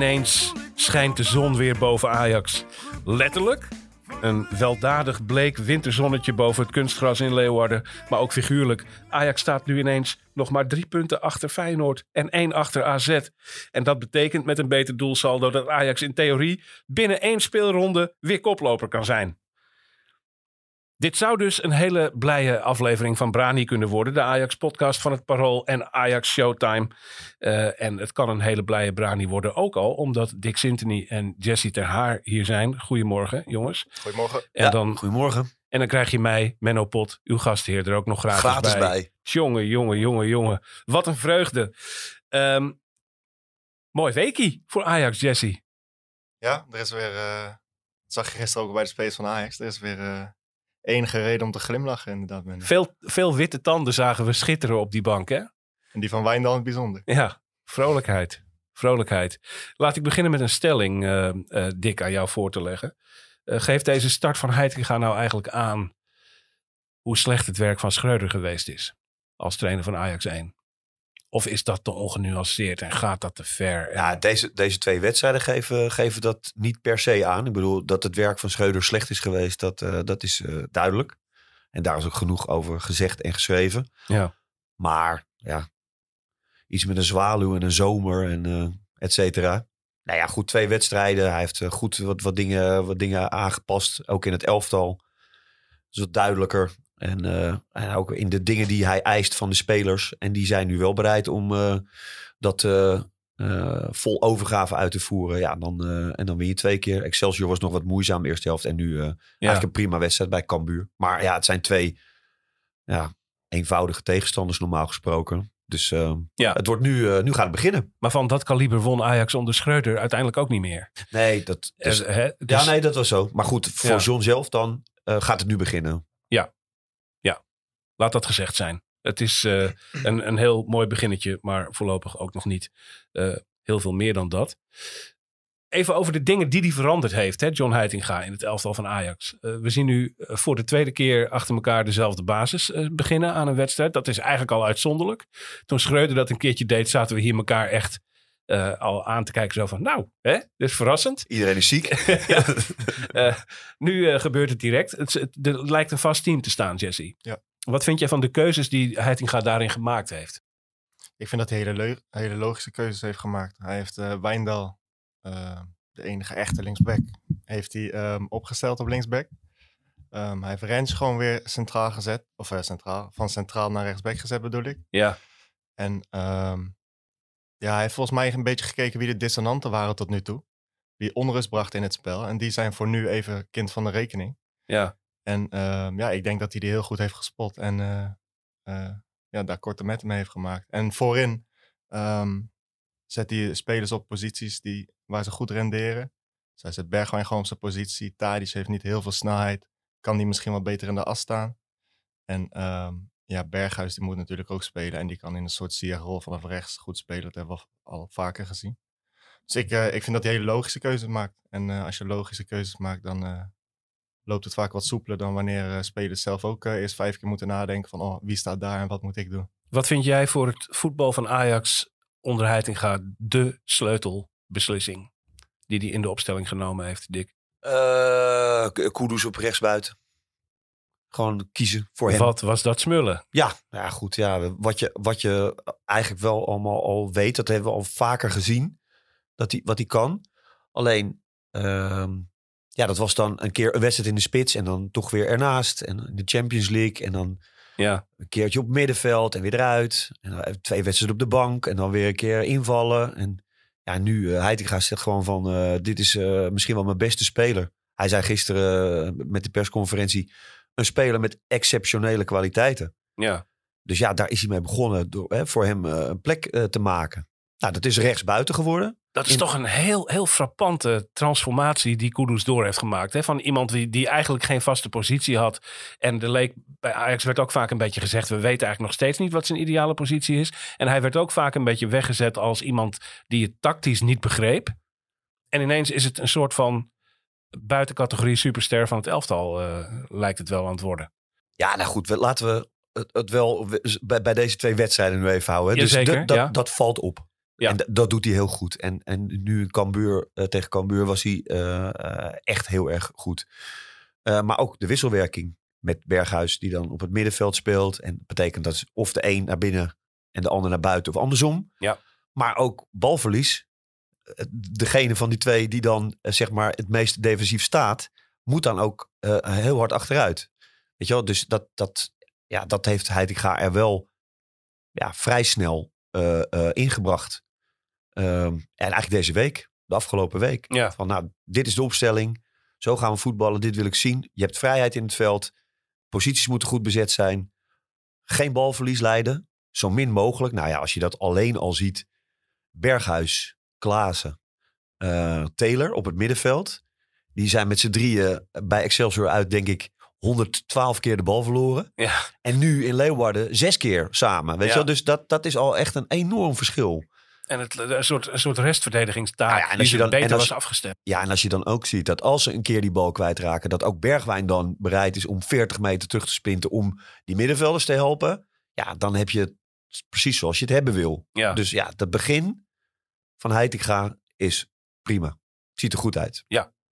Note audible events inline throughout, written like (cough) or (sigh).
ineens schijnt de zon weer boven Ajax. Letterlijk. Een weldadig bleek winterzonnetje boven het kunstgras in Leeuwarden. Maar ook figuurlijk. Ajax staat nu ineens nog maar drie punten achter Feyenoord en één achter AZ. En dat betekent met een beter doelsaldo dat Ajax in theorie binnen één speelronde weer koploper kan zijn. Dit zou dus een hele blije aflevering van Brani kunnen worden. De Ajax-podcast van het Parool en Ajax Showtime. Eh, en het kan een hele blije Brani worden. Ook al omdat Dick Sintony en Jesse Ter Haar hier zijn. Goedemorgen, jongens. Goedemorgen. En, Ja, dan, Goedemorgen. en dan krijg je mij, Menno Pot, uw gastheer, er ook nog gratis, Gratis bij. bij. Jongen, jongen, jongen, jongen. Wat een vreugde. Ehm, mooi weekie voor Ajax, Jesse. Ja, er is weer, eh, dat zag je gisteren ook bij de spelers van Ajax, er is weer eh, enige reden om te glimlachen inderdaad. Veel, veel witte tanden zagen we schitteren op die bank, hè? En die van Wijndal in het bijzonder. Ja, vrolijkheid. Vrolijkheid. Laat ik beginnen met een stelling, eh, Dick, aan jou voor te leggen. Eh, geeft deze start van Heitinga nou eigenlijk aan hoe slecht het werk van Schreuder geweest is als trainer van Ajax 1? Of is dat te ongenuanceerd en gaat dat te ver? Ja, deze, deze twee wedstrijden geven, geven dat niet per se aan. Ik bedoel, dat het werk van Schreuder slecht is geweest, dat, eh, dat is eh, duidelijk. En daar is ook genoeg over gezegd en geschreven. Ja. Maar ja, iets met een zwaluw en een zomer en eh et cetera. Nou ja, goed, twee wedstrijden. Hij heeft goed wat, wat, dingen, wat dingen aangepast. Ook in het elftal. is wat duidelijker. En, eh, en ook in de dingen die hij eist van de spelers. En die zijn nu wel bereid om eh, dat eh, vol overgave uit te voeren. Ja, dan, en dan win je twee keer. Excelsior was nog wat moeizaam de eerste helft. En nu eigenlijk een prima wedstrijd bij Cambuur. Maar ja, het zijn twee ja, eenvoudige tegenstanders normaal gesproken. Dus Ja. het wordt nu, nu gaat het beginnen. Maar van dat kaliber won Ajax onder Schreuder uiteindelijk ook niet meer. Nee, dat, dus, hè? Ja, nee, dat was zo. Maar goed, voor Ja. John zelf dan gaat het nu beginnen. Laat dat gezegd zijn. Het is eh, (clears throat) een, een heel mooi beginnetje, maar voorlopig ook nog niet eh, heel veel meer dan dat. Even over de dingen die hij veranderd heeft, hè, John Heitinga in het elftal van Ajax. Eh, we zien nu voor de tweede keer achter elkaar dezelfde basis beginnen aan een wedstrijd. Dat is eigenlijk al uitzonderlijk. Toen Schreuder dat een keertje deed, zaten we hier elkaar echt al aan te kijken. Zo van, nou, hè, dit is verrassend. Iedereen is ziek. (laughs) Ja. (laughs) Nu gebeurt het direct. Het, het- er lijkt een vast team te staan, Jesse. Ja. Wat vind jij van de keuzes die Heitinga daarin gemaakt heeft? Ik vind dat hij hele, hele logische keuzes heeft gemaakt. Hij heeft eh Wijndal, eh, de enige echte linksback, heeft hij ehm, opgesteld op linksback. Ehm, hij heeft Rens gewoon weer centraal gezet. Of eh, centraal, van centraal naar rechtsback gezet bedoel ik. Ja, En ehm, ja, hij heeft volgens mij een beetje gekeken wie de dissonanten waren tot nu toe. Die onrust brachten in het spel. En die zijn voor nu even kind van de rekening. ja. En ehm, ja, ik denk dat hij die heel goed heeft gespot. En eh, eh, ja, daar korte metten mee heeft gemaakt. En voorin ehm, zet hij spelers op posities die, waar ze goed renderen. Dus hij zet Bergwijn gewoon op zijn positie. Tadic heeft niet heel veel snelheid. Kan die misschien wat beter in de as staan. En ehm, ja, Berghuis die moet natuurlijk ook spelen. En die kan in een soort Ziyech-rol vanaf rechts goed spelen. Dat hebben we al vaker gezien. Dus ik, eh, ik vind dat hij hele logische keuzes maakt. En als je logische keuzes maakt, dan loopt het vaak wat soepeler dan wanneer eh, spelers zelf ook eh, eerst vijf keer moeten nadenken van oh, wie staat daar en wat moet ik doen. Wat vind jij voor het voetbal van Ajax onder Heitinga de sleutelbeslissing die hij in de opstelling genomen heeft, Dick? Eh Kudus op rechtsbuiten. Gewoon kiezen voor hem. Wat was dat smullen? Ja, ja, goed. Ja, wat, je, wat je eigenlijk wel allemaal al weet, dat hebben we al vaker gezien. Dat hij, wat hij kan. Alleen, ehm, ja, dat was dan een keer een wedstrijd in de spits en dan toch weer ernaast. En in de Champions League. En dan Ja, Een keertje op middenveld en weer eruit. En dan twee wedstrijden op de bank en dan weer een keer invallen. En ja, nu uh, Heitinga zegt gewoon van, eh, dit is eh, misschien wel mijn beste speler. Hij zei gisteren met de persconferentie, een speler met exceptionele kwaliteiten. ja. Dus ja, daar is hij mee begonnen door hè, voor hem een plek te maken. Nou, dat is rechtsbuiten geworden. Dat is In- toch een heel, heel frappante transformatie die Kudus door heeft gemaakt. Hè? Van iemand die, die eigenlijk geen vaste positie had. En er leek, bij Ajax werd ook vaak een beetje gezegd... we weten eigenlijk nog steeds niet wat zijn ideale positie is. En hij werd ook vaak een beetje weggezet als iemand die het tactisch niet begreep. En ineens is het een soort van buitencategorie superster van het elftal... eh, lijkt het wel aan het worden. Ja, nou goed, laten we het, het wel we- bij, bij deze twee wedstrijden nu even houden. hè. Dus Jazeker, dat- dat, ja. dat valt op. Ja. En dat doet hij heel goed. En, en nu in Cambuur, eh, tegen Cambuur was hij eh, eh, echt heel erg goed. Maar ook de wisselwerking met Berghuis die dan op het middenveld speelt. En dat betekent dat of de een naar binnen en de ander naar buiten of andersom. Ja. Maar ook balverlies. Degene van die twee die dan zeg maar het meest defensief staat, moet dan ook heel hard achteruit. Weet je wel, dus dat, dat, ja, dat heeft Heitinga er wel ja, vrij snel eh, eh, ingebracht. Ehm, en eigenlijk deze week, de afgelopen week. Ja. Van nou, dit is de opstelling. Zo gaan we voetballen, dit wil ik zien. Je hebt vrijheid in het veld. Posities moeten goed bezet zijn. Geen balverlies leiden. Zo min mogelijk. Nou ja, als je dat alleen al ziet. Berghuis, Klaassen, eh, Taylor op het middenveld. Die zijn met z'n drieën bij Excelsior uit, denk ik, 112 keer de bal verloren. Ja. En nu in Leeuwarden zes keer samen. Weet Ja. je wel? Dus dat, dat is al echt een enorm verschil. En het, een, soort, een soort restverdedigingstaak Nou ja, en die als ze je dan- beter en als- was afgestemd. Ja, en als je dan ook ziet dat als ze een keer die bal kwijtraken, dat ook Bergwijn dan bereid is om 40 meter terug te sprinten om die middenvelders te helpen. Ja, dan heb je het precies zoals je het hebben wil. Ja. Dus ja, het begin van Heitinga is prima. Ziet er goed uit.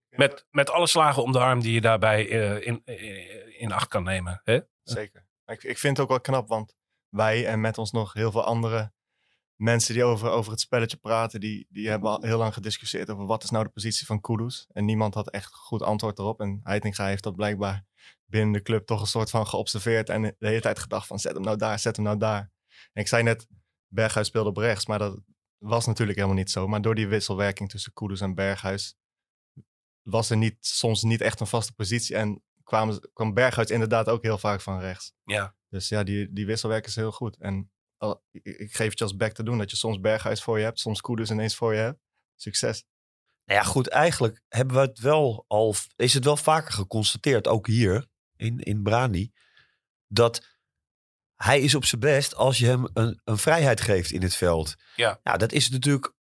Met, met alle slagen om de arm die je daarbij eh, in, eh, in acht kan nemen. Hè? Zeker. Maar Ik, ik vind het ook wel knap, want wij en met ons nog heel veel andere mensen die over, over het spelletje praten, die, die hebben al heel lang gediscussieerd over wat is nou de positie van Kudus. En niemand had echt goed antwoord erop. En Heitinga heeft dat blijkbaar binnen de club toch een soort van geobserveerd en de hele tijd gedacht van zet hem nou daar, zet hem nou daar. En ik zei net, Berghuis speelde op rechts, maar dat was natuurlijk helemaal niet zo. Maar door die wisselwerking tussen Kudus en Berghuis was er niet, soms niet echt een vaste positie. En kwamen, kwam Berghuis inderdaad ook heel vaak van rechts. Ja. Dus ja, die, die wisselwerking is heel goed. En ik, ik geef het je als back te doen dat je soms Berghuis voor je hebt, soms Koeders ineens voor je hebt. Succes. Nou ja, goed, eigenlijk hebben we het wel al, is het wel vaker geconstateerd, ook hier in, in Brani, dat hij is op zijn best als je hem een, een vrijheid geeft in het veld. Ja. Nou, dat is natuurlijk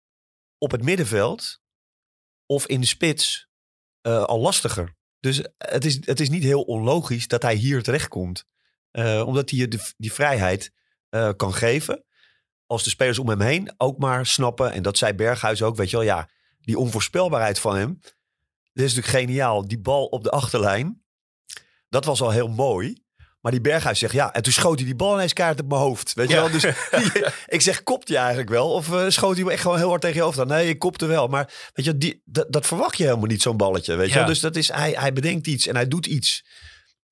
op het middenveld of in de spits eh, al lastiger. Dus het is, het is niet heel onlogisch dat hij hier terechtkomt. Eh, omdat hij je de, die vrijheid eh, kan geven. Als de spelers om hem heen ook maar snappen. En dat zei Berghuis ook, weet je wel, ja, die onvoorspelbaarheid van hem. Dat is natuurlijk geniaal. Die bal op de achterlijn. Dat was al heel mooi. Maar die Berghuis zegt ja. En toen schoot hij die bal ineens kaart op mijn hoofd. Weet je Ja. wel? Dus (laughs) (laughs) ik zeg, kopt hij eigenlijk wel? Of eh, schoot hij echt gewoon heel hard tegen je hoofd aan? Nee, ik kopte wel. Maar weet je, die, dat, dat verwacht je helemaal niet, zo'n balletje. Weet je Ja. wel? Dus dat is, hij, hij bedenkt iets en hij doet iets.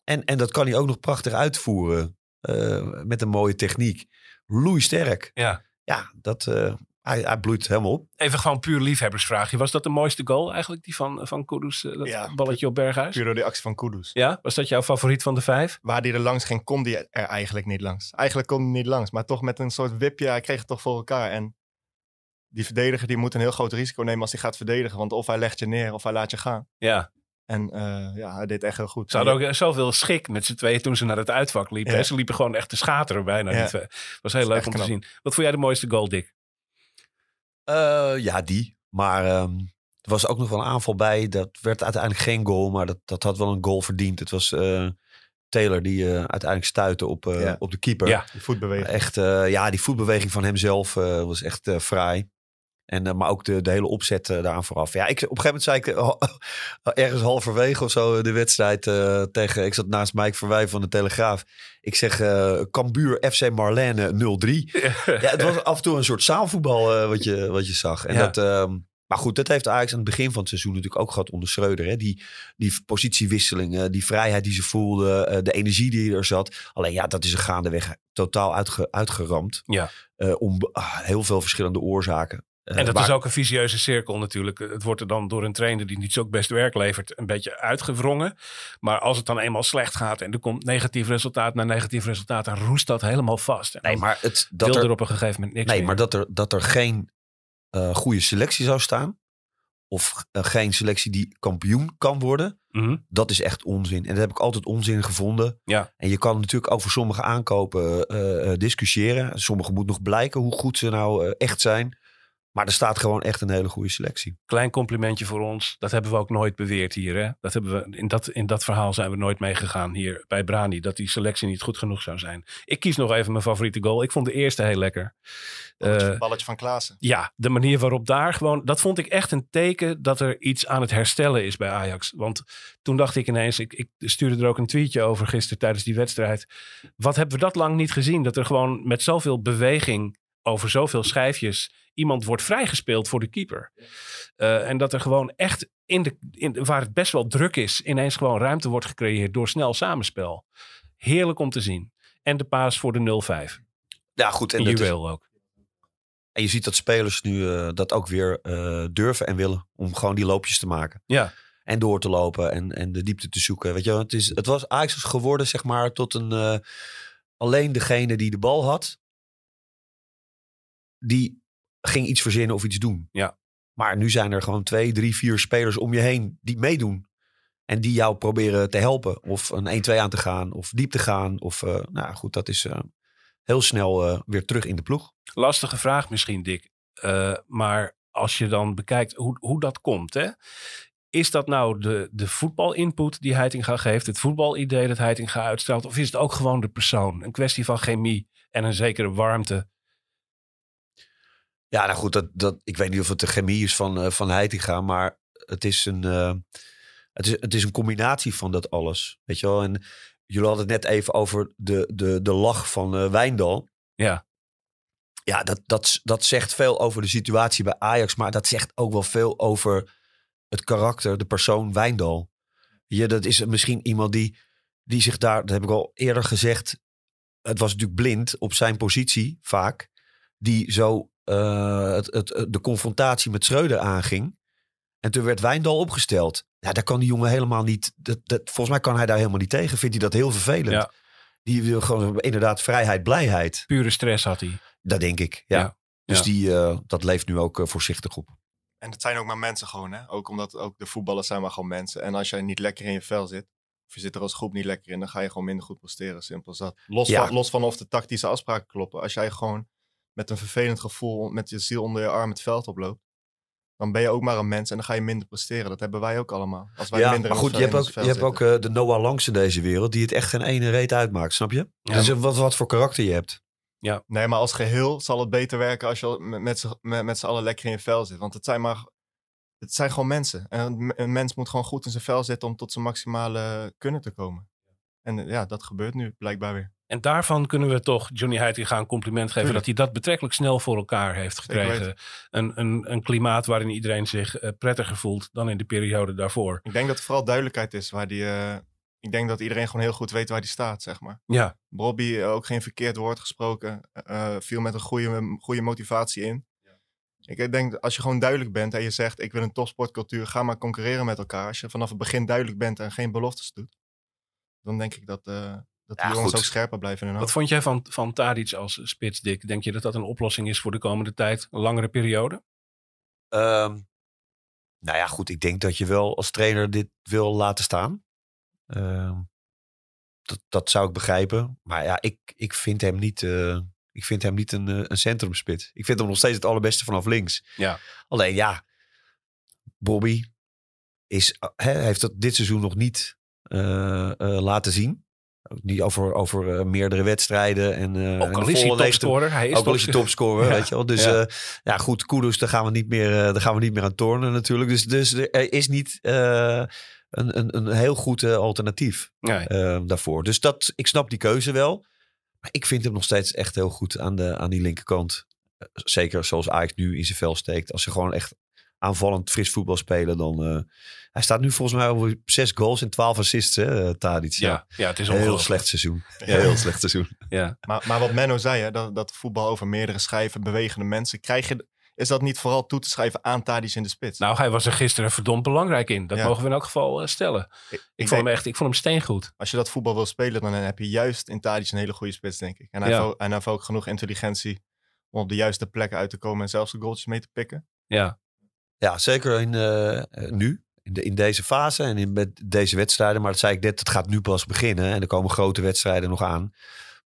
En, en dat kan hij ook nog prachtig uitvoeren. Eh, met een mooie techniek. Loeisterk. Ja. Ja, dat, eh, hij, hij bloeit helemaal op. Even gewoon puur liefhebbersvraagje. Was dat de mooiste goal eigenlijk, die van, van Kudus? eh, Dat Ja. balletje op Berghuis? Puur door die actie van Kudus. Ja, was dat jouw favoriet van de vijf? Waar die er langs ging, kon die er eigenlijk niet langs. Eigenlijk kon hij niet langs, maar toch met een soort wipje, hij kreeg het toch voor elkaar. En die verdediger die moet een heel groot risico nemen als hij gaat verdedigen. Want of hij legt je neer of hij laat je gaan. Ja. En eh, ja, hij deed echt heel goed. Ze hadden ook zoveel schik met z'n tweeën toen ze naar het uitvak liepen. Ja. Ze liepen gewoon echt te schateren bijna. Ja. twee. was heel leuk om te zien. Wat vond jij de mooiste goal, Dick? Eh, ja, die. Maar ehm, er was ook nog wel een aanval bij. Dat werd uiteindelijk geen goal, maar dat, dat had wel een goal verdiend. Het was eh, Taylor die eh, uiteindelijk stuitte op, eh, Ja. op de keeper. Ja. Die voetbeweging. Echt, eh, ja, die voetbeweging van hemzelf eh, was echt eh, fraai. En, eh, maar ook de, de hele opzet eh, daaraan vooraf. Ja, ik, op een gegeven moment zei ik eh, (laughs) ergens halverwege of zo de wedstrijd tegen... Ik zat naast Mike Verwij van de Telegraaf. Ik zeg eh Cambuur FC Marlene 0-3. (laughs) Ja, het was af en toe een soort zaalvoetbal wat, je, wat je zag. En Ja. dat, ehm, Maar goed, dat heeft Ajax aan het begin van het seizoen natuurlijk ook gehad onder Schreuder. Hè? Die, die positiewisselingen, die vrijheid die ze voelden, de energie die er zat. Alleen ja, dat is er gaandeweg totaal uitge, uitgeramd. Ja. Om ah, heel veel verschillende oorzaken. Eh, En dat waar- is ook een vicieuze cirkel natuurlijk. Het wordt er dan door een trainer die niet zo best werk levert, een beetje uitgewrongen. Maar als het dan eenmaal slecht gaat en er komt negatief resultaat na negatief resultaat, dan roest dat helemaal vast. En Nee, maar het, dat wil er, er op een gegeven moment niks nee, meer. maar dat er, dat er geen eh, goede selectie zou staan. Of eh, geen selectie die kampioen kan worden. Mhm. Dat is echt onzin. En dat heb ik altijd onzin gevonden. Ja. En je kan natuurlijk over sommige aankopen eh, eh, discussiëren. Sommige moet nog blijken hoe goed ze nou eh, echt zijn. Maar er staat gewoon echt een hele goede selectie. Klein complimentje voor ons. Dat hebben we ook nooit beweerd hier. Hè? Dat hebben we, in, dat, in dat verhaal zijn we nooit meegegaan hier bij Brani. Dat die selectie niet goed genoeg zou zijn. Ik kies nog even mijn favoriete goal. Ik vond de eerste heel lekker. Balletje, Eh, balletje van Klaassen. ja, de manier waarop daar gewoon. Dat vond ik echt een teken dat er iets aan het herstellen is bij Ajax. Want toen dacht ik ineens. Ik, ik stuurde er ook een tweetje over gisteren tijdens die wedstrijd. Wat hebben we dat lang niet gezien? Dat er gewoon met zoveel beweging over zoveel schijfjes. iemand wordt vrijgespeeld voor de keeper. Eh, en dat er gewoon echt in de, in, waar het best wel druk is. ineens gewoon ruimte wordt gecreëerd door snel samenspel. Heerlijk om te zien. En de paas voor de 0-5. Ja, goed. En, dat is- juweel ook. en je ziet dat spelers nu eh, dat ook weer eh, durven en willen. Om gewoon die loopjes te maken. Ja. En door te lopen en, en de diepte te zoeken. Weet je, wel, het, is, het was Ajax is geworden, zeg maar, tot een. eh, alleen degene die de bal had. Die ging iets verzinnen of iets doen. Ja. Maar nu zijn er gewoon twee, drie, vier spelers om je heen die meedoen. En die jou proberen te helpen. Of een 1-2 aan te gaan. Of diep te gaan. Of, eh, nou goed, dat is eh, heel snel eh, weer terug in de ploeg. Lastige vraag misschien, Dick. Maar als je dan bekijkt hoe, hoe dat komt, hè? Is dat nou de, de voetbalinput die Heitinga geeft, het voetbalidee dat Heitinga uitstraalt, of is het ook gewoon de persoon? Een kwestie van chemie en een zekere warmte. Ja, nou goed, dat, dat, ik weet niet of het de chemie is van, eh van Heitinga, maar het is, een, eh, het, is, het is een combinatie van dat alles. Weet je wel? En jullie hadden het net even over de, de, de lach van eh, Wijndal. Ja. Ja, dat, dat, dat zegt veel over de situatie bij Ajax, maar dat zegt ook wel veel over het karakter, de persoon Wijndal. Ja, dat is misschien iemand die, die zich daar, dat heb ik al eerder gezegd, het was natuurlijk blind op zijn positie vaak, die zo eh, het, het, het- de confrontatie met Schreuder aanging. En toen werd Wijndal opgesteld. Ja, daar kan die jongen helemaal niet, dat, dat, volgens mij kan hij daar helemaal niet tegen. Vindt hij dat heel vervelend. Ja. Die wil gewoon inderdaad vrijheid, blijheid. Pure stress had hij. Dat denk ik, ja. Ja, Dus ja. die, eh, dat leeft nu ook eh, voorzichtig op. En het zijn ook maar mensen gewoon, hè. Ook omdat ook de voetballers zijn maar gewoon mensen. En als jij niet lekker in je vel zit, of je zit er als groep niet lekker in, dan ga je gewoon minder goed presteren. Simpel als dat. Los, Ja. van, los van of de tactische afspraken kloppen. Als jij gewoon met een vervelend gevoel, met je ziel onder je arm het veld oploopt, dan ben je ook maar een mens en dan ga je minder presteren. Dat hebben wij ook allemaal. Als wij Ja, minder maar goed, je hebt ook, je hebt ook de Noah Langs in deze wereld, die het echt geen ene reet uitmaakt, snap je? Ja. Dus eh, wat, wat voor karakter je hebt. Nee, maar als geheel zal het beter werken als je met, met, z'n- met, met z'n allen lekker in je vel zit. Want het zijn maar... Het zijn gewoon mensen. En een, een mens moet gewoon goed in zijn vel zitten om tot zijn maximale kunnen te komen. En eh, ja, dat gebeurt nu blijkbaar weer. En daarvan kunnen we toch Johnny Heitinga een compliment geven dat hij dat betrekkelijk snel voor elkaar heeft gekregen. Een, een, een klimaat waarin iedereen zich eh, prettiger voelt dan in de periode daarvoor. Ik denk dat vooral duidelijkheid is waar die... eh, ik denk dat iedereen gewoon heel goed weet waar die staat, zeg maar. Ja, Bobby, eh, ook geen verkeerd woord gesproken. viel met een goede, goede motivatie in. Ik denk, dat als je gewoon duidelijk bent en je zegt... ik wil een topsportcultuur, ga maar concurreren met elkaar. Als je vanaf het begin duidelijk bent en geen beloftes doet... dan denk ik dat, dat die Ja, jongens goed. ook scherper blijven wat vond jij van, van Tadic als spits, Dick? Denk je dat dat een oplossing is voor de komende tijd? Een langere periode? Ehm, nou ja, goed, ik denk dat je wel als trainer dit wil laten staan. Ehm, dat, dat zou ik begrijpen. Maar ja, ik, ik vind hem niet, eh, ik vind hem niet een, eh, een centrumspit. Ik vind hem nog steeds het allerbeste vanaf links. Ja. Alleen ja, Bobby is, eh, hè, heeft dat dit seizoen nog niet eh, eh, laten zien. Niet over, over eh, meerdere wedstrijden. En, eh, Ook al is hij topscorer. Hij is ook al is hij topscorer. (laughs) Ja. weet je wel. Dus Ja. ja, ja goed, kudos, daar gaan we niet meer, eh, daar gaan we niet meer aan tornen natuurlijk. Dus, dus er is niet eh, een, een, een heel goed eh, alternatief Nee. eh, daarvoor. Dus dat, ik snap die keuze wel. Maar ik vind hem nog steeds echt heel goed aan, de, aan die linkerkant. Eh, Zeker zoals Ajax nu in zijn vel steekt. Als ze gewoon echt aanvallend fris voetbal spelen, dan... eh, hij staat nu volgens mij over zes goals en twaalf assists, hè, eh, Tadic. Ja, ja, het is Heel ongelooflijk. slecht seizoen. Ja, heel slecht seizoen. (laughs) Ja. Maar, maar wat Menno zei, hè, dat, dat voetbal over meerdere schijven, bewegende mensen, krijg je, is dat niet vooral toe te schrijven aan Tadic in de spits? Nou, hij was er gisteren verdomd belangrijk in. Dat Ja. mogen we in elk geval eh, stellen. ik, Ik, ik vond denk, hem echt, ik vond hem steengoed. als je dat voetbal wil spelen, dan heb je juist in Tadic een hele goede spits, denk ik. En hij, Ja. heeft, ook, en hij heeft ook genoeg intelligentie om op de juiste plekken uit te komen en zelfs de goaltjes mee te pikken. Ja, Ja, zeker in, eh, eh, nu. In, de, in deze fase en in met deze wedstrijden. Maar dat zei ik net, het gaat nu pas beginnen. En er komen grote wedstrijden nog aan.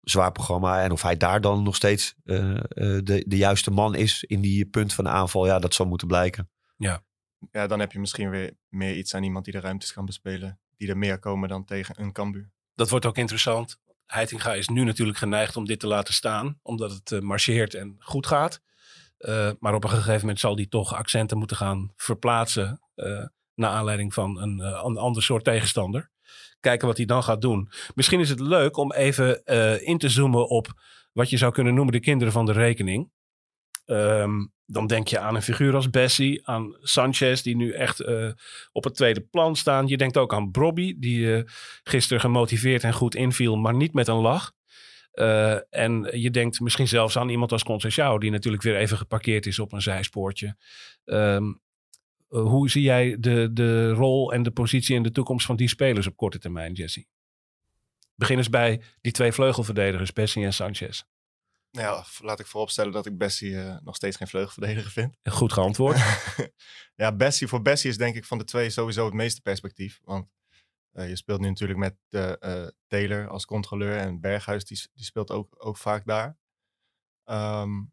Zwaar programma. En of hij daar dan nog steeds eh, eh, de, de juiste man is in die punt van de aanval. Ja, dat zal moeten blijken. Ja, dan heb je misschien weer meer iets aan iemand die de ruimtes kan bespelen. Die er meer komen dan tegen een Cambuur. dat wordt ook interessant. Heitinga is nu natuurlijk geneigd om dit te laten staan. Omdat het marcheert en goed gaat. Eh, maar op een gegeven moment zal hij toch accenten moeten gaan verplaatsen. eh naar aanleiding van een, eh, een ander soort tegenstander. Kijken wat hij dan gaat doen. Misschien is het leuk om even eh, in te zoomen op wat je zou kunnen noemen de kinderen van de rekening. Ehm, dan denk je aan een figuur als Bessie, aan Sanchez, die nu echt eh, op het tweede plan staan. Je denkt ook aan Brobby, die eh, gisteren gemotiveerd en goed inviel, maar niet met een lach. Eh, en je denkt misschien zelfs aan iemand als Conceição, die natuurlijk weer even geparkeerd is op een zijspoortje. Ehm, eh, hoe zie jij de, de rol en de positie en de toekomst van die spelers op korte termijn, Jesse? Begin eens bij die twee vleugelverdedigers, Bessie en Sanchez. Nou ja, laat ik vooropstellen dat ik Bessie eh, nog steeds geen vleugelverdediger vind. Goed geantwoord. (laughs) ja, Bessie, voor Bessie is denk ik van de twee sowieso het meeste perspectief. Want je speelt nu natuurlijk met eh, eh, Taylor als controleur en Berghuis, die, die speelt ook, ook vaak daar. Ehm,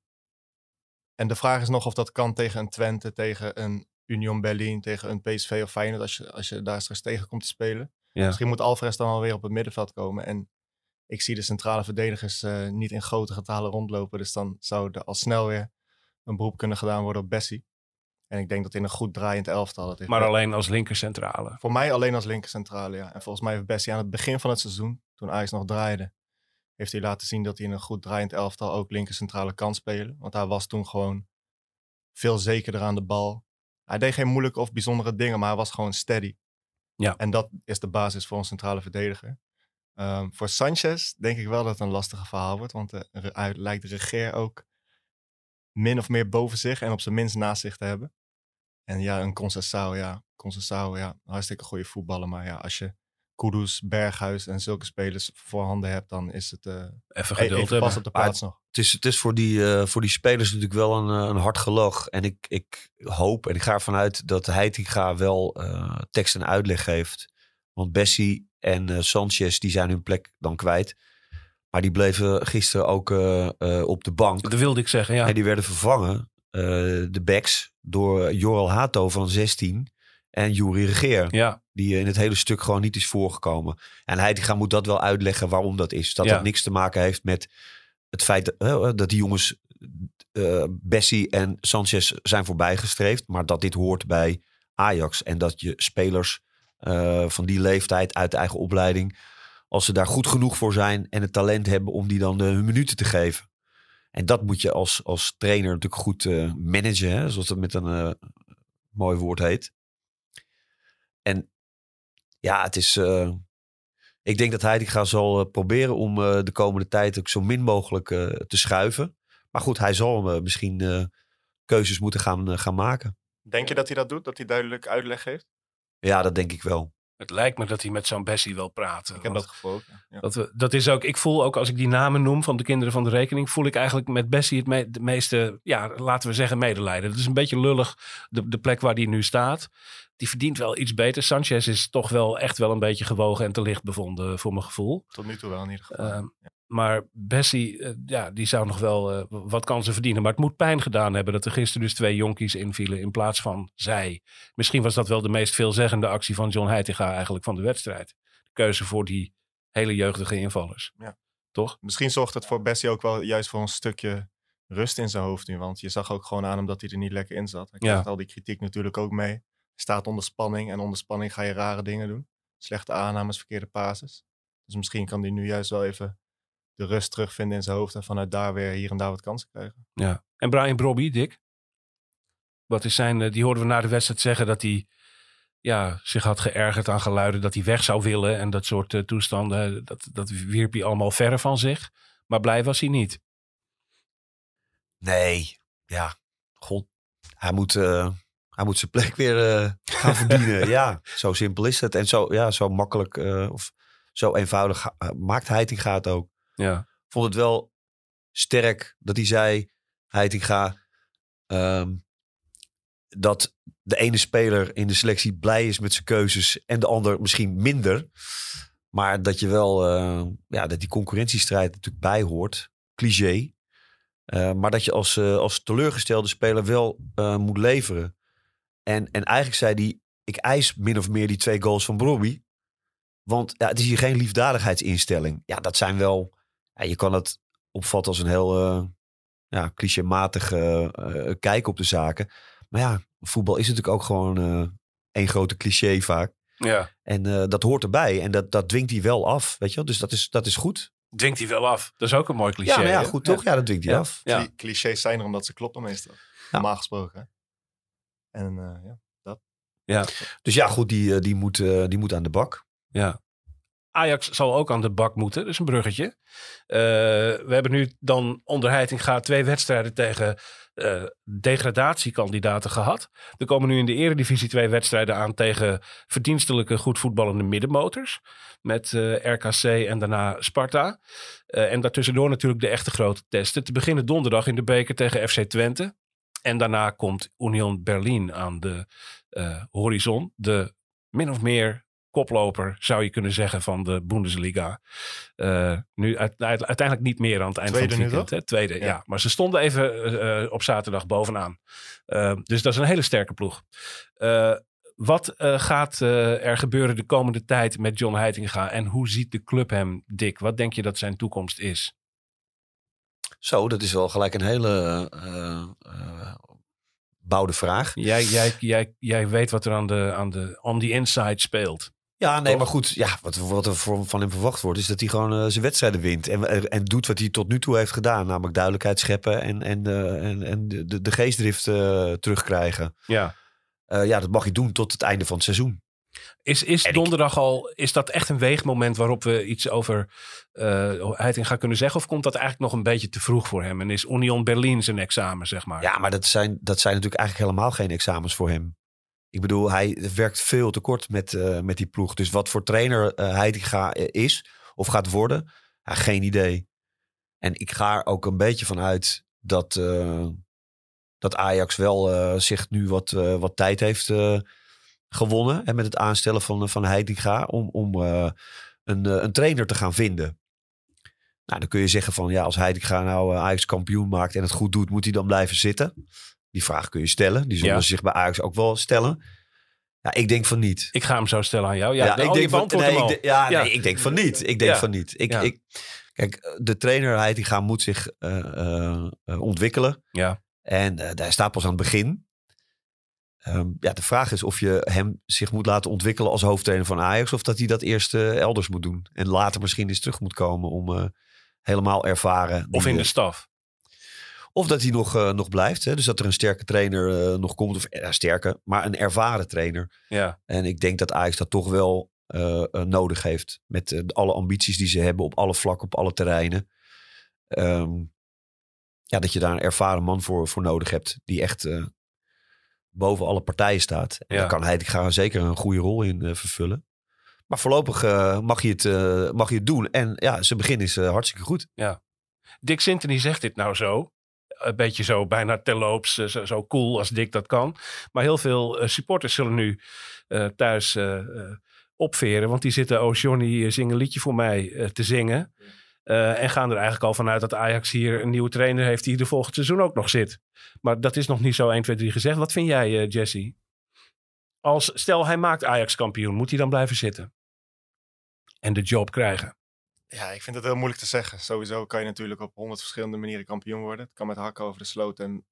en de vraag is nog of dat kan tegen een Twente, tegen een Union Berlin, tegen een PSV of Feyenoord, als je, als je daar straks tegen komt te spelen. Ja. Misschien moet Alvarez dan alweer op het middenveld komen. En ik zie de centrale verdedigers eh, niet in grote getalen rondlopen. Dus dan zou er al snel weer een beroep kunnen gedaan worden op Bessie. En ik denk dat in een goed draaiend elftal. Dat heeft Maar alleen als linkercentrale. Voor mij alleen als linkercentrale, ja. En volgens mij heeft Bessie aan het begin van het seizoen, toen Ajax nog draaide, heeft hij laten zien dat hij in een goed draaiend elftal ook linkercentrale kan spelen. Want hij was toen gewoon veel zekerder aan de bal. Hij deed geen moeilijke of bijzondere dingen, maar hij was gewoon steady. Ja. En dat is de basis voor een centrale verdediger. Ehm, voor Sanchez denk ik wel dat het een lastige verhaal wordt. Want re- hij lijkt de regeer ook min of meer boven zich en op zijn minst naast zich te hebben. En ja, een Conceição, ja. Conceição, ja, hartstikke goede voetballer. Maar ja, als je Kudus, Berghuis en zulke spelers voorhanden hebt, dan is het eh Even even geduld pas hebben. op de Maar plaats nog. Het is, het is voor, die, eh, voor die spelers natuurlijk wel een, eh, een hard gelach. En ik, ik hoop en ik ga ervan uit dat Heitinga wel tekst en uitleg geeft. Want Bessie en Sanchez die zijn hun plek dan kwijt. Maar die bleven gisteren ook eh, eh, op de bank. Dat wilde ik zeggen, ja. En die werden vervangen, eh, de backs, door Joral Hato van 16 en Juri Regeer. Ja, Die in het hele stuk gewoon niet is voorgekomen. En Heitinga moet dat wel uitleggen waarom dat is. Dat Ja. dat niks te maken heeft met het feit dat, dat die jongens Bessie en Sanchez zijn voorbijgestreefd. Maar dat dit hoort bij Ajax. En dat je spelers van die leeftijd uit de eigen opleiding... als ze daar goed genoeg voor zijn en het talent hebben om die dan eh, hun minuten te geven. En dat moet je als, als trainer natuurlijk goed eh, managen. Hè? Zoals dat met een eh, mooi woord heet. En ja, het is. ik denk dat Heitinga zal proberen om de komende tijd ook zo min mogelijk te schuiven. Maar goed, hij zal misschien keuzes moeten gaan, gaan maken. Denk je dat hij dat doet? Dat hij duidelijk uitleg geeft? Ja, dat denk ik wel. Het lijkt me dat hij met zo'n Bessie wil praten. Ik heb dat gevoel ja. Ja. Dat, we, dat is ook, ik voel ook als ik die namen noem van de kinderen van de rekening, voel ik eigenlijk met Bessie het me- de meeste, ja, laten we zeggen, medelijden. Het is een beetje lullig, de, de plek waar die nu staat. Die verdient wel iets beter. Sanchez is toch wel echt wel een beetje gewogen en te licht bevonden voor mijn gevoel. Tot nu toe wel in ieder geval. Ehm, Maar Bessie, eh, ja, die zou nog wel eh, wat kansen verdienen. Maar het moet pijn gedaan hebben dat er gisteren dus twee jonkies invielen in plaats van zij. Misschien was dat wel de meest veelzeggende actie van John Heitinga eigenlijk van de wedstrijd. De keuze voor die hele jeugdige invallers. Ja. Toch? Misschien zorgt het voor Bessie ook wel juist voor een stukje rust in zijn hoofd nu. Want je zag ook gewoon aan hem dat hij er niet lekker in zat. Hij Ja. krijgt al die kritiek natuurlijk ook mee. Staat onder spanning en onder spanning ga je rare dingen doen. Slechte aannames, verkeerde pases. Dus misschien kan hij nu juist wel even de rust terugvinden in zijn hoofd. En vanuit daar weer hier en daar wat kansen krijgen. Ja. En Brian Brobby, Dick? Wat is zijn, eh, die hoorden we na de wedstrijd zeggen dat hij ja, zich had geërgerd aan geluiden dat hij weg zou willen. En dat soort eh, toestanden, dat, dat wierp hij allemaal verre van zich. Maar blij was hij niet. Nee, ja, god. Hij moet, eh, hij moet zijn plek weer eh, gaan (laughs) verdienen. ja, zo simpel is het. En zo, ja, zo makkelijk eh, of zo eenvoudig maakt Heitinga het ook. Ja, vond het wel sterk dat hij zei, Heitinga, ehm, dat de ene speler in de selectie blij is met zijn keuzes en de ander misschien minder. Maar dat je wel, eh, ja, dat die concurrentiestrijd natuurlijk bij hoort. Cliché. Eh, maar dat je als, eh, als teleurgestelde speler wel eh, moet leveren. En, en eigenlijk zei hij, ik eis min of meer die twee goals van Bobby. Want ja, het is hier geen liefdadigheidsinstelling. Ja, dat zijn wel ja, je kan het opvatten als een heel eh ja, clichématige eh, kijk op de zaken. Maar ja, voetbal is natuurlijk ook gewoon eh één grote cliché vaak. ja. En eh, dat hoort erbij. En dat, dat dwingt hij wel af, weet je wel. Dus dat is, dat is goed. Dwingt hij wel af. Dat is ook een mooi cliché. ja, nou ja, hè? goed toch? Ja, dat dwingt hij Ja. af. Ja. Cli- Clichés zijn er omdat ze kloppen meestal. Normaal gesproken. hè. En eh, ja. Dus ja, goed, die, eh, die, moet, eh, die moet aan de bak. Ja. Ajax zal ook aan de bak moeten. Dat is een bruggetje. Eh, we hebben nu dan onder Heitinga twee wedstrijden tegen eh, degradatiekandidaten gehad. Er komen nu in de eredivisie twee wedstrijden aan tegen verdienstelijke goed voetballende middenmotors. Met eh, RKC en daarna Sparta. En daartussendoor natuurlijk de echte grote testen. Te beginnen donderdag in de beker tegen FC Twente. En daarna komt Union Berlin aan de horizon. De min of meer koploper, zou je kunnen zeggen, van de Bundesliga. Eh, nu uit- uit- uiteindelijk niet meer aan het eind Tweede van het nu, weekend. Hè? Tweede, ja. Ja. Maar ze stonden even eh, eh, op zaterdag bovenaan. Dus dat is een hele sterke ploeg. Eh, wat eh, gaat er gebeuren de komende tijd met John Heitinga? En hoe ziet de club hem, Dick? Wat denk je dat zijn toekomst is? Zo, dat is wel gelijk een hele eh eh, bouwde vraag. Jij, jij, jij, jij weet wat er aan de, aan de on the inside speelt. Ja, nee, Toch? maar goed. Ja, wat, wat er van hem verwacht wordt, is dat hij gewoon eh, zijn wedstrijden wint. En, en, en doet wat hij tot nu toe heeft gedaan. Namelijk duidelijkheid scheppen en, en, eh, en, en de, de- geestdrift eh, terugkrijgen. Ja. Eh, ja, dat mag hij doen tot het einde van het seizoen. Is, is En ik- donderdag al, is dat echt een weegmoment waarop we iets over eh Heitinga kunnen zeggen? Of komt dat eigenlijk nog een beetje te vroeg voor hem? En is Union Berlin zijn examen, zeg maar? Ja, maar dat zijn, dat zijn natuurlijk eigenlijk helemaal geen examens voor hem. Ik bedoel, hij werkt veel te kort met, eh, met die ploeg. Dus wat voor trainer eh Heitinga is of gaat worden, geen idee. En ik ga er ook een beetje van uit dat, eh, dat Ajax wel eh, zich nu wat, eh, wat tijd heeft eh, gewonnen. En met het aanstellen van, van Heitinga om, om eh, een, eh, een trainer te gaan vinden. Nou, dan kun je zeggen van ja, als Heitinga nou eh, Ajax kampioen maakt en het goed doet, moet hij dan blijven zitten? Die vraag kun je stellen. Die zullen Ja. zich bij Ajax ook wel stellen. Ja, ik denk van niet. Ik ga hem zo stellen aan jou. Ja, Ja, de- ik oh, denk van, nee, ik de- ja, Ja. nee, ik denk van niet. Ik denk van niet. Ik, ik, kijk, de trainer Heitinga moet zich eh, eh, eh, ontwikkelen. Ja. En daar staat pas aan het begin. Ehm, ja, de vraag is of je hem zich moet laten ontwikkelen als hoofdtrainer van Ajax. Of dat hij dat eerst elders moet doen. En later misschien eens terug moet komen om helemaal ervaren. Of die, in de staf. Of dat hij nog, eh, nog blijft. Hè? Dus dat er een sterke trainer eh, nog komt. Of ja, sterke, maar een ervaren trainer. Ja. En ik denk dat Ajax dat toch wel nodig heeft. Met alle ambities die ze hebben op alle vlakken, op alle terreinen. Ehm, ja, dat je daar een ervaren man voor, voor nodig hebt. Die echt boven alle partijen staat. En Ja. daar kan hij gaan zeker een goede rol in vervullen. Maar voorlopig mag, je het, mag je het doen. En ja, zijn begin is hartstikke goed. Dick Sintony zegt dit nou zo. Een beetje zo, bijna terloops, eh, zo, zo cool als Dick dat kan. Maar heel veel eh, supporters zullen nu eh, thuis opveren. Want die zitten, oh Johnny, zing een liedje voor mij te zingen. En gaan er eigenlijk al vanuit dat Ajax hier een nieuwe trainer heeft die er volgend seizoen ook nog zit. Maar dat is nog niet zo 1, 2, 3 gezegd. Wat vind jij, Jesse? Als, stel hij maakt Ajax kampioen, moet hij dan blijven zitten? En de job krijgen? Ja, ik vind het heel moeilijk te zeggen. Sowieso kan je natuurlijk op honderd verschillende manieren kampioen worden. Het kan met hakken over de sloot en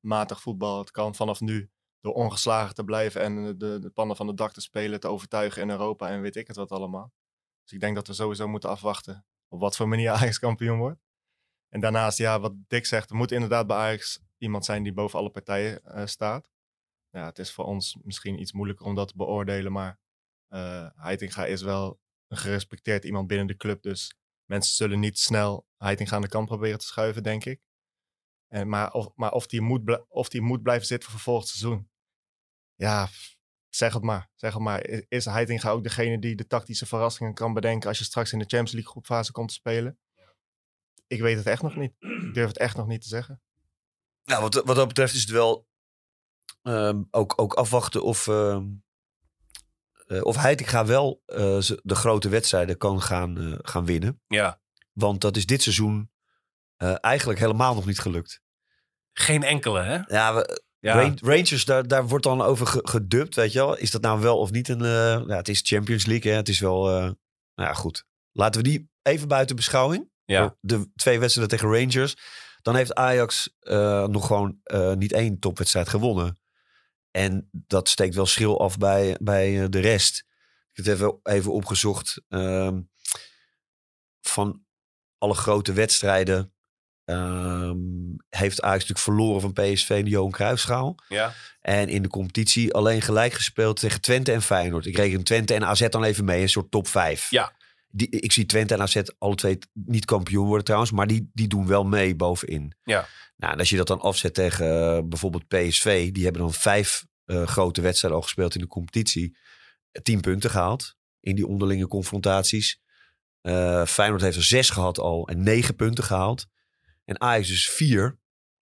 matig voetbal. Het kan vanaf nu door ongeslagen te blijven en de, de pannen van het dak te spelen, te overtuigen in Europa en weet ik het wat allemaal. Dus ik denk dat we sowieso moeten afwachten op wat voor manier (laughs) Ajax kampioen wordt. En daarnaast, ja, wat Dick zegt, er moet inderdaad bij Ajax iemand zijn die boven alle partijen eh, staat. ja, het is voor ons misschien iets moeilijker om dat te beoordelen. Maar eh Heitinga is wel een gerespecteerd iemand binnen de club. Dus mensen zullen niet snel Heitinga aan de kant proberen te schuiven, denk ik. En, maar of, maar of, die moet, of die moet blijven zitten voor volgend seizoen. Ja, zeg het maar. Zeg het maar. Is Heitinga ook degene die de tactische verrassingen kan bedenken als je straks in de Champions League groepfase komt te spelen? Ik weet het echt nog niet. Ik durf het echt nog niet te zeggen. Nou, wat, wat dat betreft is het wel ehm, ook, ook afwachten of, ehm eh, of Heitinga wel eh, de grote wedstrijden kan gaan, eh, gaan winnen. Ja, Want dat is dit seizoen eh, eigenlijk helemaal nog niet gelukt. geen enkele, hè? Ja, we- Ja, Rangers, daar, daar wordt dan over ge- gedubt, weet je wel. Is dat nou wel of niet een... eh, ja, het is Champions League, hè. Het is wel... eh, nou ja, goed. Laten we die even buiten beschouwing. ja. De twee wedstrijden tegen Rangers. Dan heeft Ajax eh, nog gewoon eh, niet één topwedstrijd gewonnen. En dat steekt wel schil af bij, bij eh, de rest. Ik heb het even, even opgezocht. Ehm, van alle grote wedstrijden ehm, heeft Ajax natuurlijk verloren van PSV in de Johan Cruijffschaal. ja. En in de competitie alleen gelijk gespeeld tegen Twente en Feyenoord. Ik reken Twente en AZ dan even mee, een soort top 5. Ja. Die, ik zie Twente en AZ alle twee niet kampioen worden trouwens, maar die, die doen wel mee bovenin. Ja. Nou, en als je dat dan afzet tegen eh, bijvoorbeeld PSV, die hebben dan vijf eh, grote wedstrijden al gespeeld in de competitie. Tien punten gehaald in die onderlinge confrontaties. Eh Feyenoord heeft er zes gehad al en negen punten gehaald. En Ajax dus vier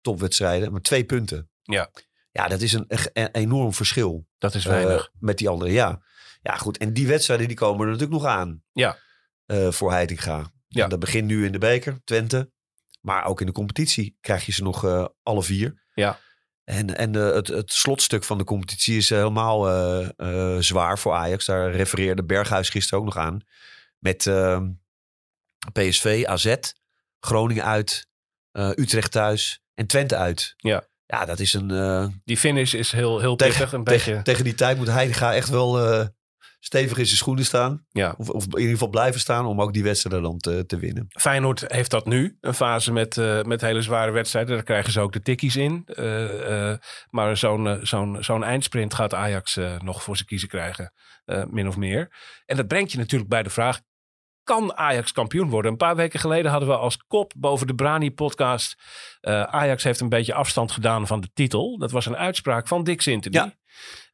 topwedstrijden, maar twee punten. Ja. Ja, dat is een, een enorm verschil. Dat is eh, weinig. met die anderen, ja. Ja, goed. En die wedstrijden die komen er natuurlijk nog aan. Ja. Eh, voor Heitinga. Ja. Dat begint nu in de beker, Twente. Maar ook in de competitie krijg je ze nog eh, alle vier. Ja. En, en eh, het, het slotstuk van de competitie is helemaal zwaar voor Ajax. Daar refereerde Berghuis gisteren ook nog aan. Met ehm, PSV, AZ, Groningen uit, Utrecht thuis en Twente uit. Ja. Ja, dat is een... Die finish is heel, heel pittig. tegen, Een tegen, beetje. tegen die tijd moet Heitinga echt wel stevig in zijn schoenen staan. Ja. Of, of in ieder geval blijven staan om ook die wedstrijden dan te, te winnen. Feyenoord heeft dat nu. Een fase met, eh, met hele zware wedstrijden. Daar krijgen ze ook de tikkies in. Eh, eh, maar zo'n zo'n zo'n eindsprint gaat Ajax nog voor zijn kiezen krijgen. min of meer. En dat brengt je natuurlijk bij de vraag. Kan Ajax kampioen worden? Een paar weken geleden hadden we als kop boven de Brani-podcast... Ajax heeft een beetje afstand gedaan van de titel. Dat was een uitspraak van Dick Sintony. Ja.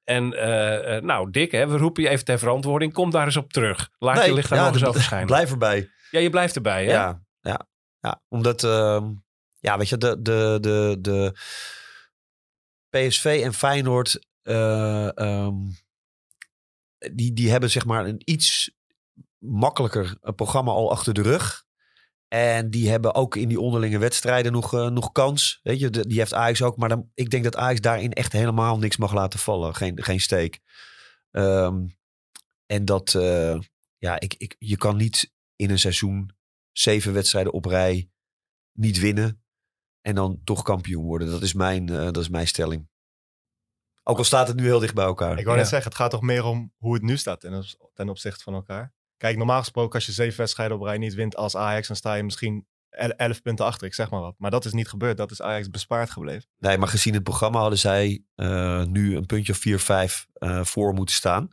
En eh, nou, Dick, hè, we roepen je even ter verantwoording. Kom daar eens op terug. Laat je licht daar ja, nog eens de- over schijnen. Blijf erbij. Ja, je blijft erbij, hè? Ja, ja, ja. Omdat, ehm, ja, weet je, de, de, de, de PSV en Feyenoord, eh, ehm, die, die hebben zeg maar een iets makkelijker programma al achter de rug. En die hebben ook in die onderlinge wedstrijden nog, eh, nog kans. Weet je, die heeft Ajax ook. Maar dan, ik denk dat Ajax daarin echt helemaal niks mag laten vallen. Geen, geen steek. Ehm, en dat, eh, ja, ik, ik, je kan niet in een seizoen zeven wedstrijden op rij niet winnen. En dan toch kampioen worden. Dat is mijn, eh, dat is mijn stelling. Ook al staat het nu heel dicht bij elkaar. Ik wou Ja. net zeggen, het gaat toch meer om hoe het nu staat ten, ten opzichte van elkaar. Kijk, normaal gesproken als je zeven wedstrijden op rij niet wint als Ajax, dan sta je misschien el- elf punten achter, ik zeg maar wat. Maar dat is niet gebeurd, dat is Ajax bespaard gebleven. Nee, maar gezien het programma hadden zij eh, nu een puntje of vier, vijf eh, voor moeten staan.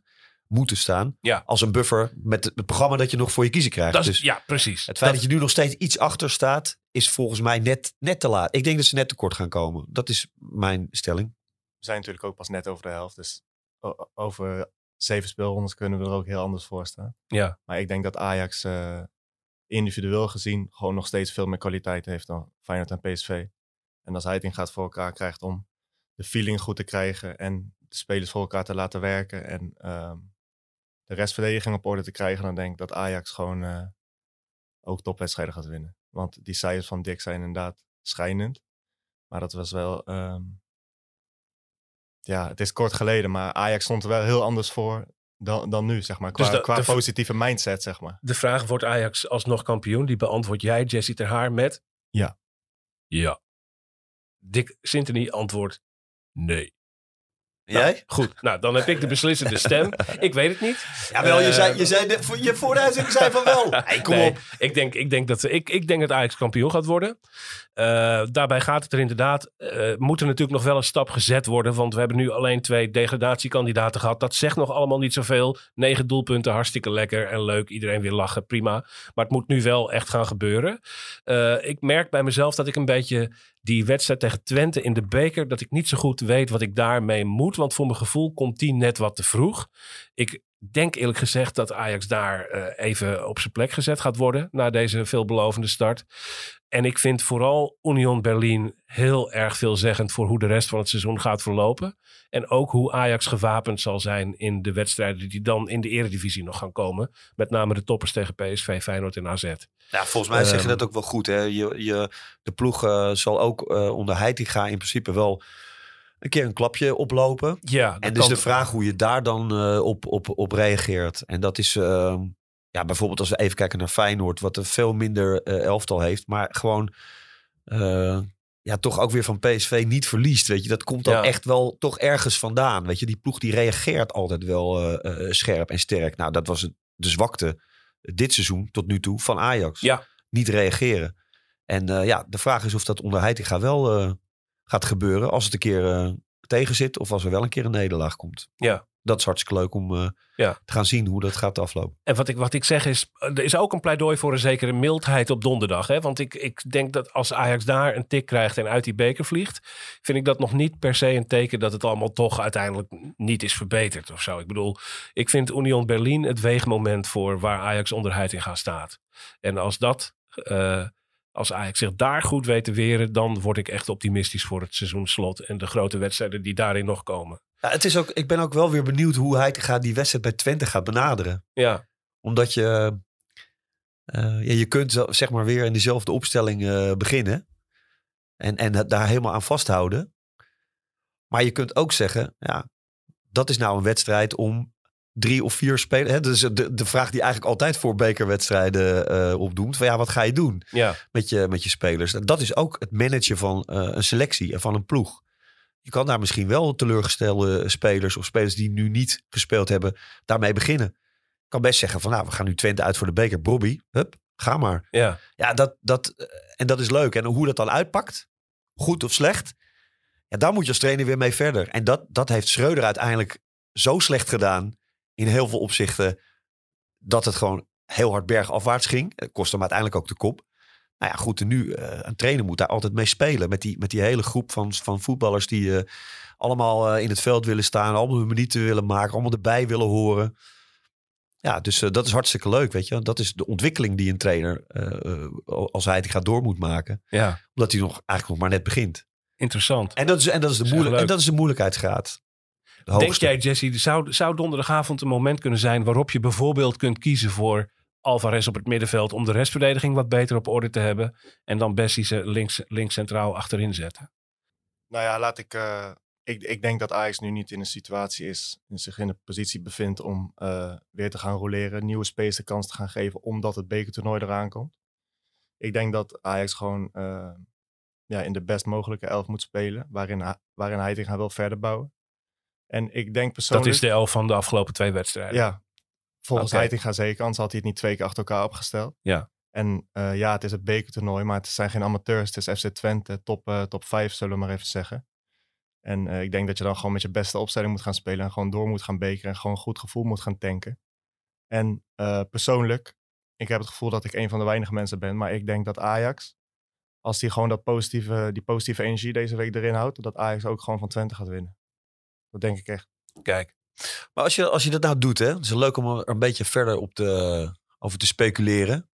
Moeten staan. Ja. Als een buffer met het programma dat je nog voor je kiezen krijgt. Dat is, dus ja, precies. het feit dat, je nu nog steeds iets achter staat, is volgens mij net, net te laat. Ik denk dat ze net tekort gaan komen. Dat is mijn stelling. We zijn natuurlijk ook pas net over de helft, dus over zeven speelrondes kunnen we er ook heel anders voor staan. Ja. Maar ik denk dat Ajax eh, individueel gezien gewoon nog steeds veel meer kwaliteit heeft dan Feyenoord en PSV. En als Heiting gaat voor elkaar krijgt om de feeling goed te krijgen en de spelers voor elkaar te laten werken en ehm, de restverdediging op orde te krijgen, dan denk ik dat Ajax gewoon eh, ook topwedstrijden gaat winnen. Want die cijfers van Dick zijn inderdaad schijnend. Maar dat was wel. ehm, ja, het is kort geleden, maar Ajax stond er wel heel anders voor dan, dan nu, zeg maar. Qua, Dus de- qua de- positieve mindset, zeg maar. De vraag, wordt Ajax alsnog kampioen? Die beantwoord jij, Jesse Ter Haar, met... Ja. Ja. Dick Sintony antwoordt nee. Jij? Goed, nou dan heb ik de beslissende stem. (laughs) Ik weet het niet. Jawel, je Eh, zei, je zei de, je voor de uitzending zei van wel. (laughs) Hey, kom Nee, op. Ik denk, ik, denk dat, ik, ik denk dat Ajax kampioen gaat worden. Eh, daarbij gaat het er inderdaad. eh moet er natuurlijk nog wel een stap gezet worden. Want we hebben nu alleen twee degradatiekandidaten gehad. Dat zegt nog allemaal niet zoveel. Negen doelpunten, hartstikke lekker en leuk. Iedereen weer lachen, prima. Maar het moet nu wel echt gaan gebeuren. Ik merk bij mezelf dat ik een beetje die wedstrijd tegen Twente in de beker. dat ik niet zo goed weet wat ik daarmee moet. Want voor mijn gevoel komt die net wat te vroeg. Ik denk eerlijk gezegd dat Ajax daar eh, even op zijn plek gezet gaat worden. na deze veelbelovende start. En ik vind vooral Union Berlin heel erg veelzeggend voor hoe de rest van het seizoen gaat verlopen. En ook hoe Ajax gewapend zal zijn in de wedstrijden die dan in de eredivisie nog gaan komen. Met name de toppers tegen PSV, Feyenoord en AZ. Ja, volgens mij zeg je Ehm, dat ook wel goed. Hè? Je, je, de ploeg eh, zal ook eh onder Heitinga in principe wel een keer een klapje oplopen. Ja, En dus de vraag hoe je daar dan eh, op, op, op reageert. En dat is, ehm, ja, bijvoorbeeld als we even kijken naar Feyenoord, wat een veel minder eh, elftal heeft, maar gewoon, eh, ja, toch ook weer van PSV niet verliest. Weet je, dat komt dan Ja. echt wel toch ergens vandaan. Weet je, die ploeg die reageert altijd wel eh, scherp en sterk. Nou, dat was het, de zwakte dit seizoen tot nu toe van Ajax. Ja. Niet reageren. En ja, de vraag is of dat onder Heitinga wel gaat gebeuren als het een keer tegen zit of als er wel een keer een nederlaag komt. Ja. Dat is hartstikke leuk om eh, Ja. te gaan zien hoe dat gaat aflopen. En wat ik, wat ik zeg is, er is ook een pleidooi voor een zekere mildheid op donderdag. Hè? Want ik, ik denk dat als Ajax daar een tik krijgt en uit die beker vliegt, vind ik dat nog niet per se een teken dat het allemaal toch uiteindelijk niet is verbeterd of zo. Ik bedoel, ik vind Union Berlin het weegmoment voor waar Ajax onderheid in gaat staat. En als dat, eh, als Ajax zich daar goed weet te weren, dan word ik echt optimistisch voor het seizoensslot en de grote wedstrijden die daarin nog komen. Ja, het is ook, ik ben ook wel weer benieuwd hoe Heitinga die wedstrijd bij Twente gaat benaderen. Ja, Omdat je, eh, ja, je kunt zeg maar weer in dezelfde opstelling eh, beginnen. En, en daar helemaal aan vasthouden. Maar je kunt ook zeggen, ja, dat is nou een wedstrijd om drie of vier spelers. Hè? Is de, de vraag die eigenlijk altijd voor bekerwedstrijden eh opdoemt. Van ja, wat ga je doen ja, met je, met je spelers? Dat is ook het managen van een selectie en van een ploeg. Je kan daar misschien wel teleurgestelde spelers of spelers die nu niet gespeeld hebben, daarmee beginnen. Ik kan best zeggen van nou, we gaan nu Twente uit voor de beker. Bobby, hup, ga maar. ja. Ja, dat, dat, eh, en dat is leuk. En hoe dat dan uitpakt, goed of slecht, ja, daar moet je als trainer weer mee verder. En dat, dat heeft Schreuder uiteindelijk zo slecht gedaan in heel veel opzichten, dat het gewoon heel hard bergafwaarts ging. Het kost hem uiteindelijk ook de kop. Nou ja, goed, en nu, eh, een trainer moet daar altijd mee spelen. Met die, met die hele groep van, van voetballers die eh, allemaal eh, in het veld willen staan, allemaal hun minuten willen maken, allemaal erbij willen horen. Ja, dus dat is hartstikke leuk, weet je. Dat is de ontwikkeling die een trainer, als hij het gaat door moet maken. ja. Omdat hij nog, eigenlijk nog maar net begint. interessant. En dat is, en dat is, de, moeilijk, en dat is de moeilijkheidsgraad. De Denk jij, Jesse, zou, zou donderdagavond een moment kunnen zijn waarop je bijvoorbeeld kunt kiezen voor Alvarez op het middenveld om de restverdediging wat beter op orde te hebben en dan Bessie ze links, links centraal achterin zetten? Nou ja, laat ik, eh, ik. Ik denk dat Ajax nu niet in een situatie is, zich in een positie bevindt om eh, weer te gaan roleren, nieuwe spelers de kans te gaan geven, omdat het bekertoernooi eraan komt. Ik denk dat Ajax gewoon eh, ja, in de best mogelijke elf moet spelen, waarin, hij- waarin hij zich wil verder bouwen. En ik denk Dat persoonlijk... is de elf van de afgelopen twee wedstrijden. Ja, volgens Oké. Heitinga zeker, anders had hij het niet twee keer achter elkaar opgesteld. Ja. En eh, ja, het is het bekertoernooi, maar het zijn geen amateurs. Het is FC Twente, top, eh, top 5 zullen we maar even zeggen. En eh, ik denk dat je dan gewoon met je beste opstelling moet gaan spelen en gewoon door moet gaan bekeren en gewoon een goed gevoel moet gaan tanken. En persoonlijk, ik heb het gevoel dat ik een van de weinige mensen ben, maar ik denk dat Ajax, als die gewoon dat positieve, die positieve energie deze week erin houdt, dat Ajax ook gewoon van Twente gaat winnen. Dat denk ik echt. Kijk, Maar als je, als je dat nou doet, hè, het is leuk om er een beetje verder op te, over te speculeren.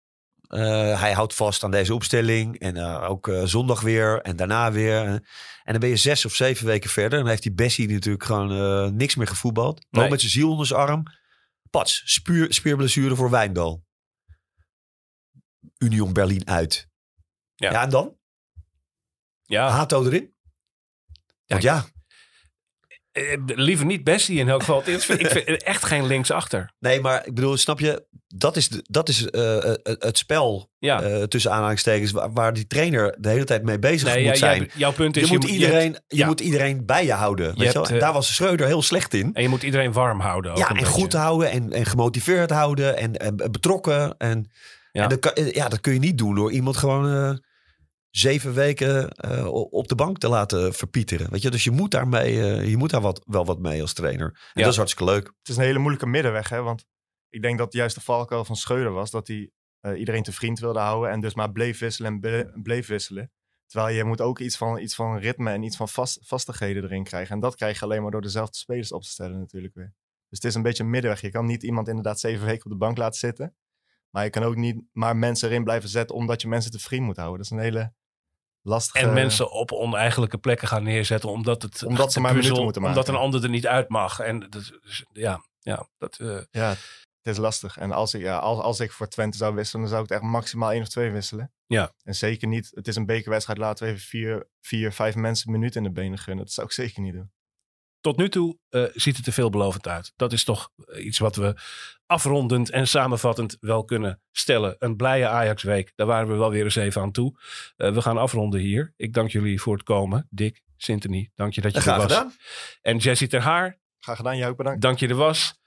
Eh, hij houdt vast aan deze opstelling en eh, ook eh, zondag weer en daarna weer. En dan ben je zes of zeven weken verder. Dan heeft die Bessie natuurlijk gewoon niks meer gevoetbald. Wel Nee. met zijn ziel onder zijn arm. Pats, spuur, spierblessure voor Wijndal. Union Berlin uit. Ja. Ja, en dan? ja, Hato erin? Want ja, liever niet Bessie in elk geval. Ik vind, echt geen linksachter. Nee, maar ik bedoel, snap je? Dat is, dat is eh, eh, het spel Ja. eh, tussen aanhalingstekens waar, waar die trainer de hele tijd mee bezig Nee, moet ja, jij- zijn. jouw punt is... je, moet je iedereen, hebt- je ja. moet iedereen bij je houden. Weet je hebt, wel? En eh, daar was Schreuder heel slecht in. En je moet iedereen warm houden. ook Ja, en beetje. goed houden en, en gemotiveerd houden en, en betrokken. En, Ja. en dat, kan, eh, ja, dat kun je niet doen door iemand gewoon eh, zeven weken eh, op de bank te laten verpieteren. Weet je? Dus je moet, daarmee, eh, je moet daar wat, wel wat mee als trainer. En Ja. dat is hartstikke leuk. Het is een hele moeilijke middenweg, hè? Want ik denk dat juist de valkuil van Schreuder was dat hij eh, iedereen te vriend wilde houden en dus maar bleef wisselen en ble- bleef wisselen. Terwijl je moet ook iets van, iets van ritme en iets van vast, vastigheden erin krijgen. En dat krijg je alleen maar door dezelfde spelers op te stellen natuurlijk weer. Dus het is een beetje een middenweg. Je kan niet iemand inderdaad zeven weken op de bank laten zitten. Maar je kan ook niet maar mensen erin blijven zetten omdat je mensen te vriend moet houden. Dat is een hele lastige... En mensen op oneigenlijke plekken gaan neerzetten. Omdat, het, Omdat ze maar puzzel- minuten moeten Omdat maken. een ander er niet uit mag. En ja, ja, dat... eh, Ja, het is lastig. En als ik, ja, als, als ik voor Twente zou wisselen, dan zou ik het echt maximaal één of twee wisselen. Ja. En zeker niet, het is een bekerwedstrijd, laten we even vier, vier vijf mensen een minuut in de benen gunnen. Dat zou ik zeker niet doen. Tot nu toe eh, ziet het er veelbelovend uit. Dat is toch iets wat we afrondend en samenvattend wel kunnen stellen. Een blije Ajax-week. Daar waren we wel weer eens even aan toe. Eh, we gaan afronden hier. Ik dank jullie voor het komen. Dick, Sintony, dank je dat je er was. gedaan. En Jessie Ter Haar, Graag gedaan, jou ook bedankt. dank je er was.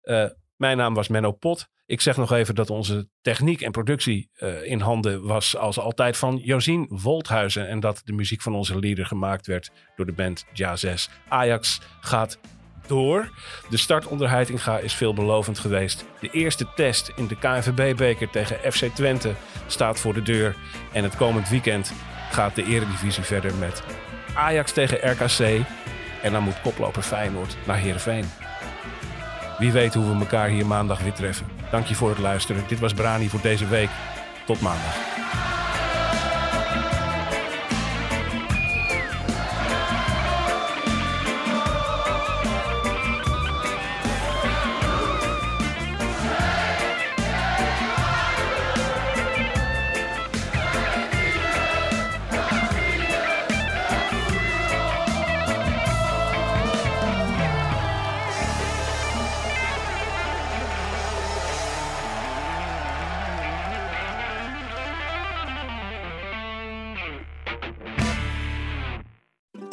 Eh, mijn naam was Menno Pot. Ik zeg nog even dat onze techniek en productie eh, in handen was als altijd van Josien Wolthuizen. En dat de muziek van onze leader gemaakt werd door de band Ja 6. Ajax gaat door. De start onder is veelbelovend geweest. De eerste test in de KNVB-beker tegen FC Twente staat voor de deur. En het komend weekend gaat de eredivisie verder met Ajax tegen RKC. En dan moet koploper Feyenoord naar Heerenveen. Wie weet hoe we elkaar hier maandag weer treffen. Dank je voor het luisteren. Dit was Brani voor deze week. Tot maandag.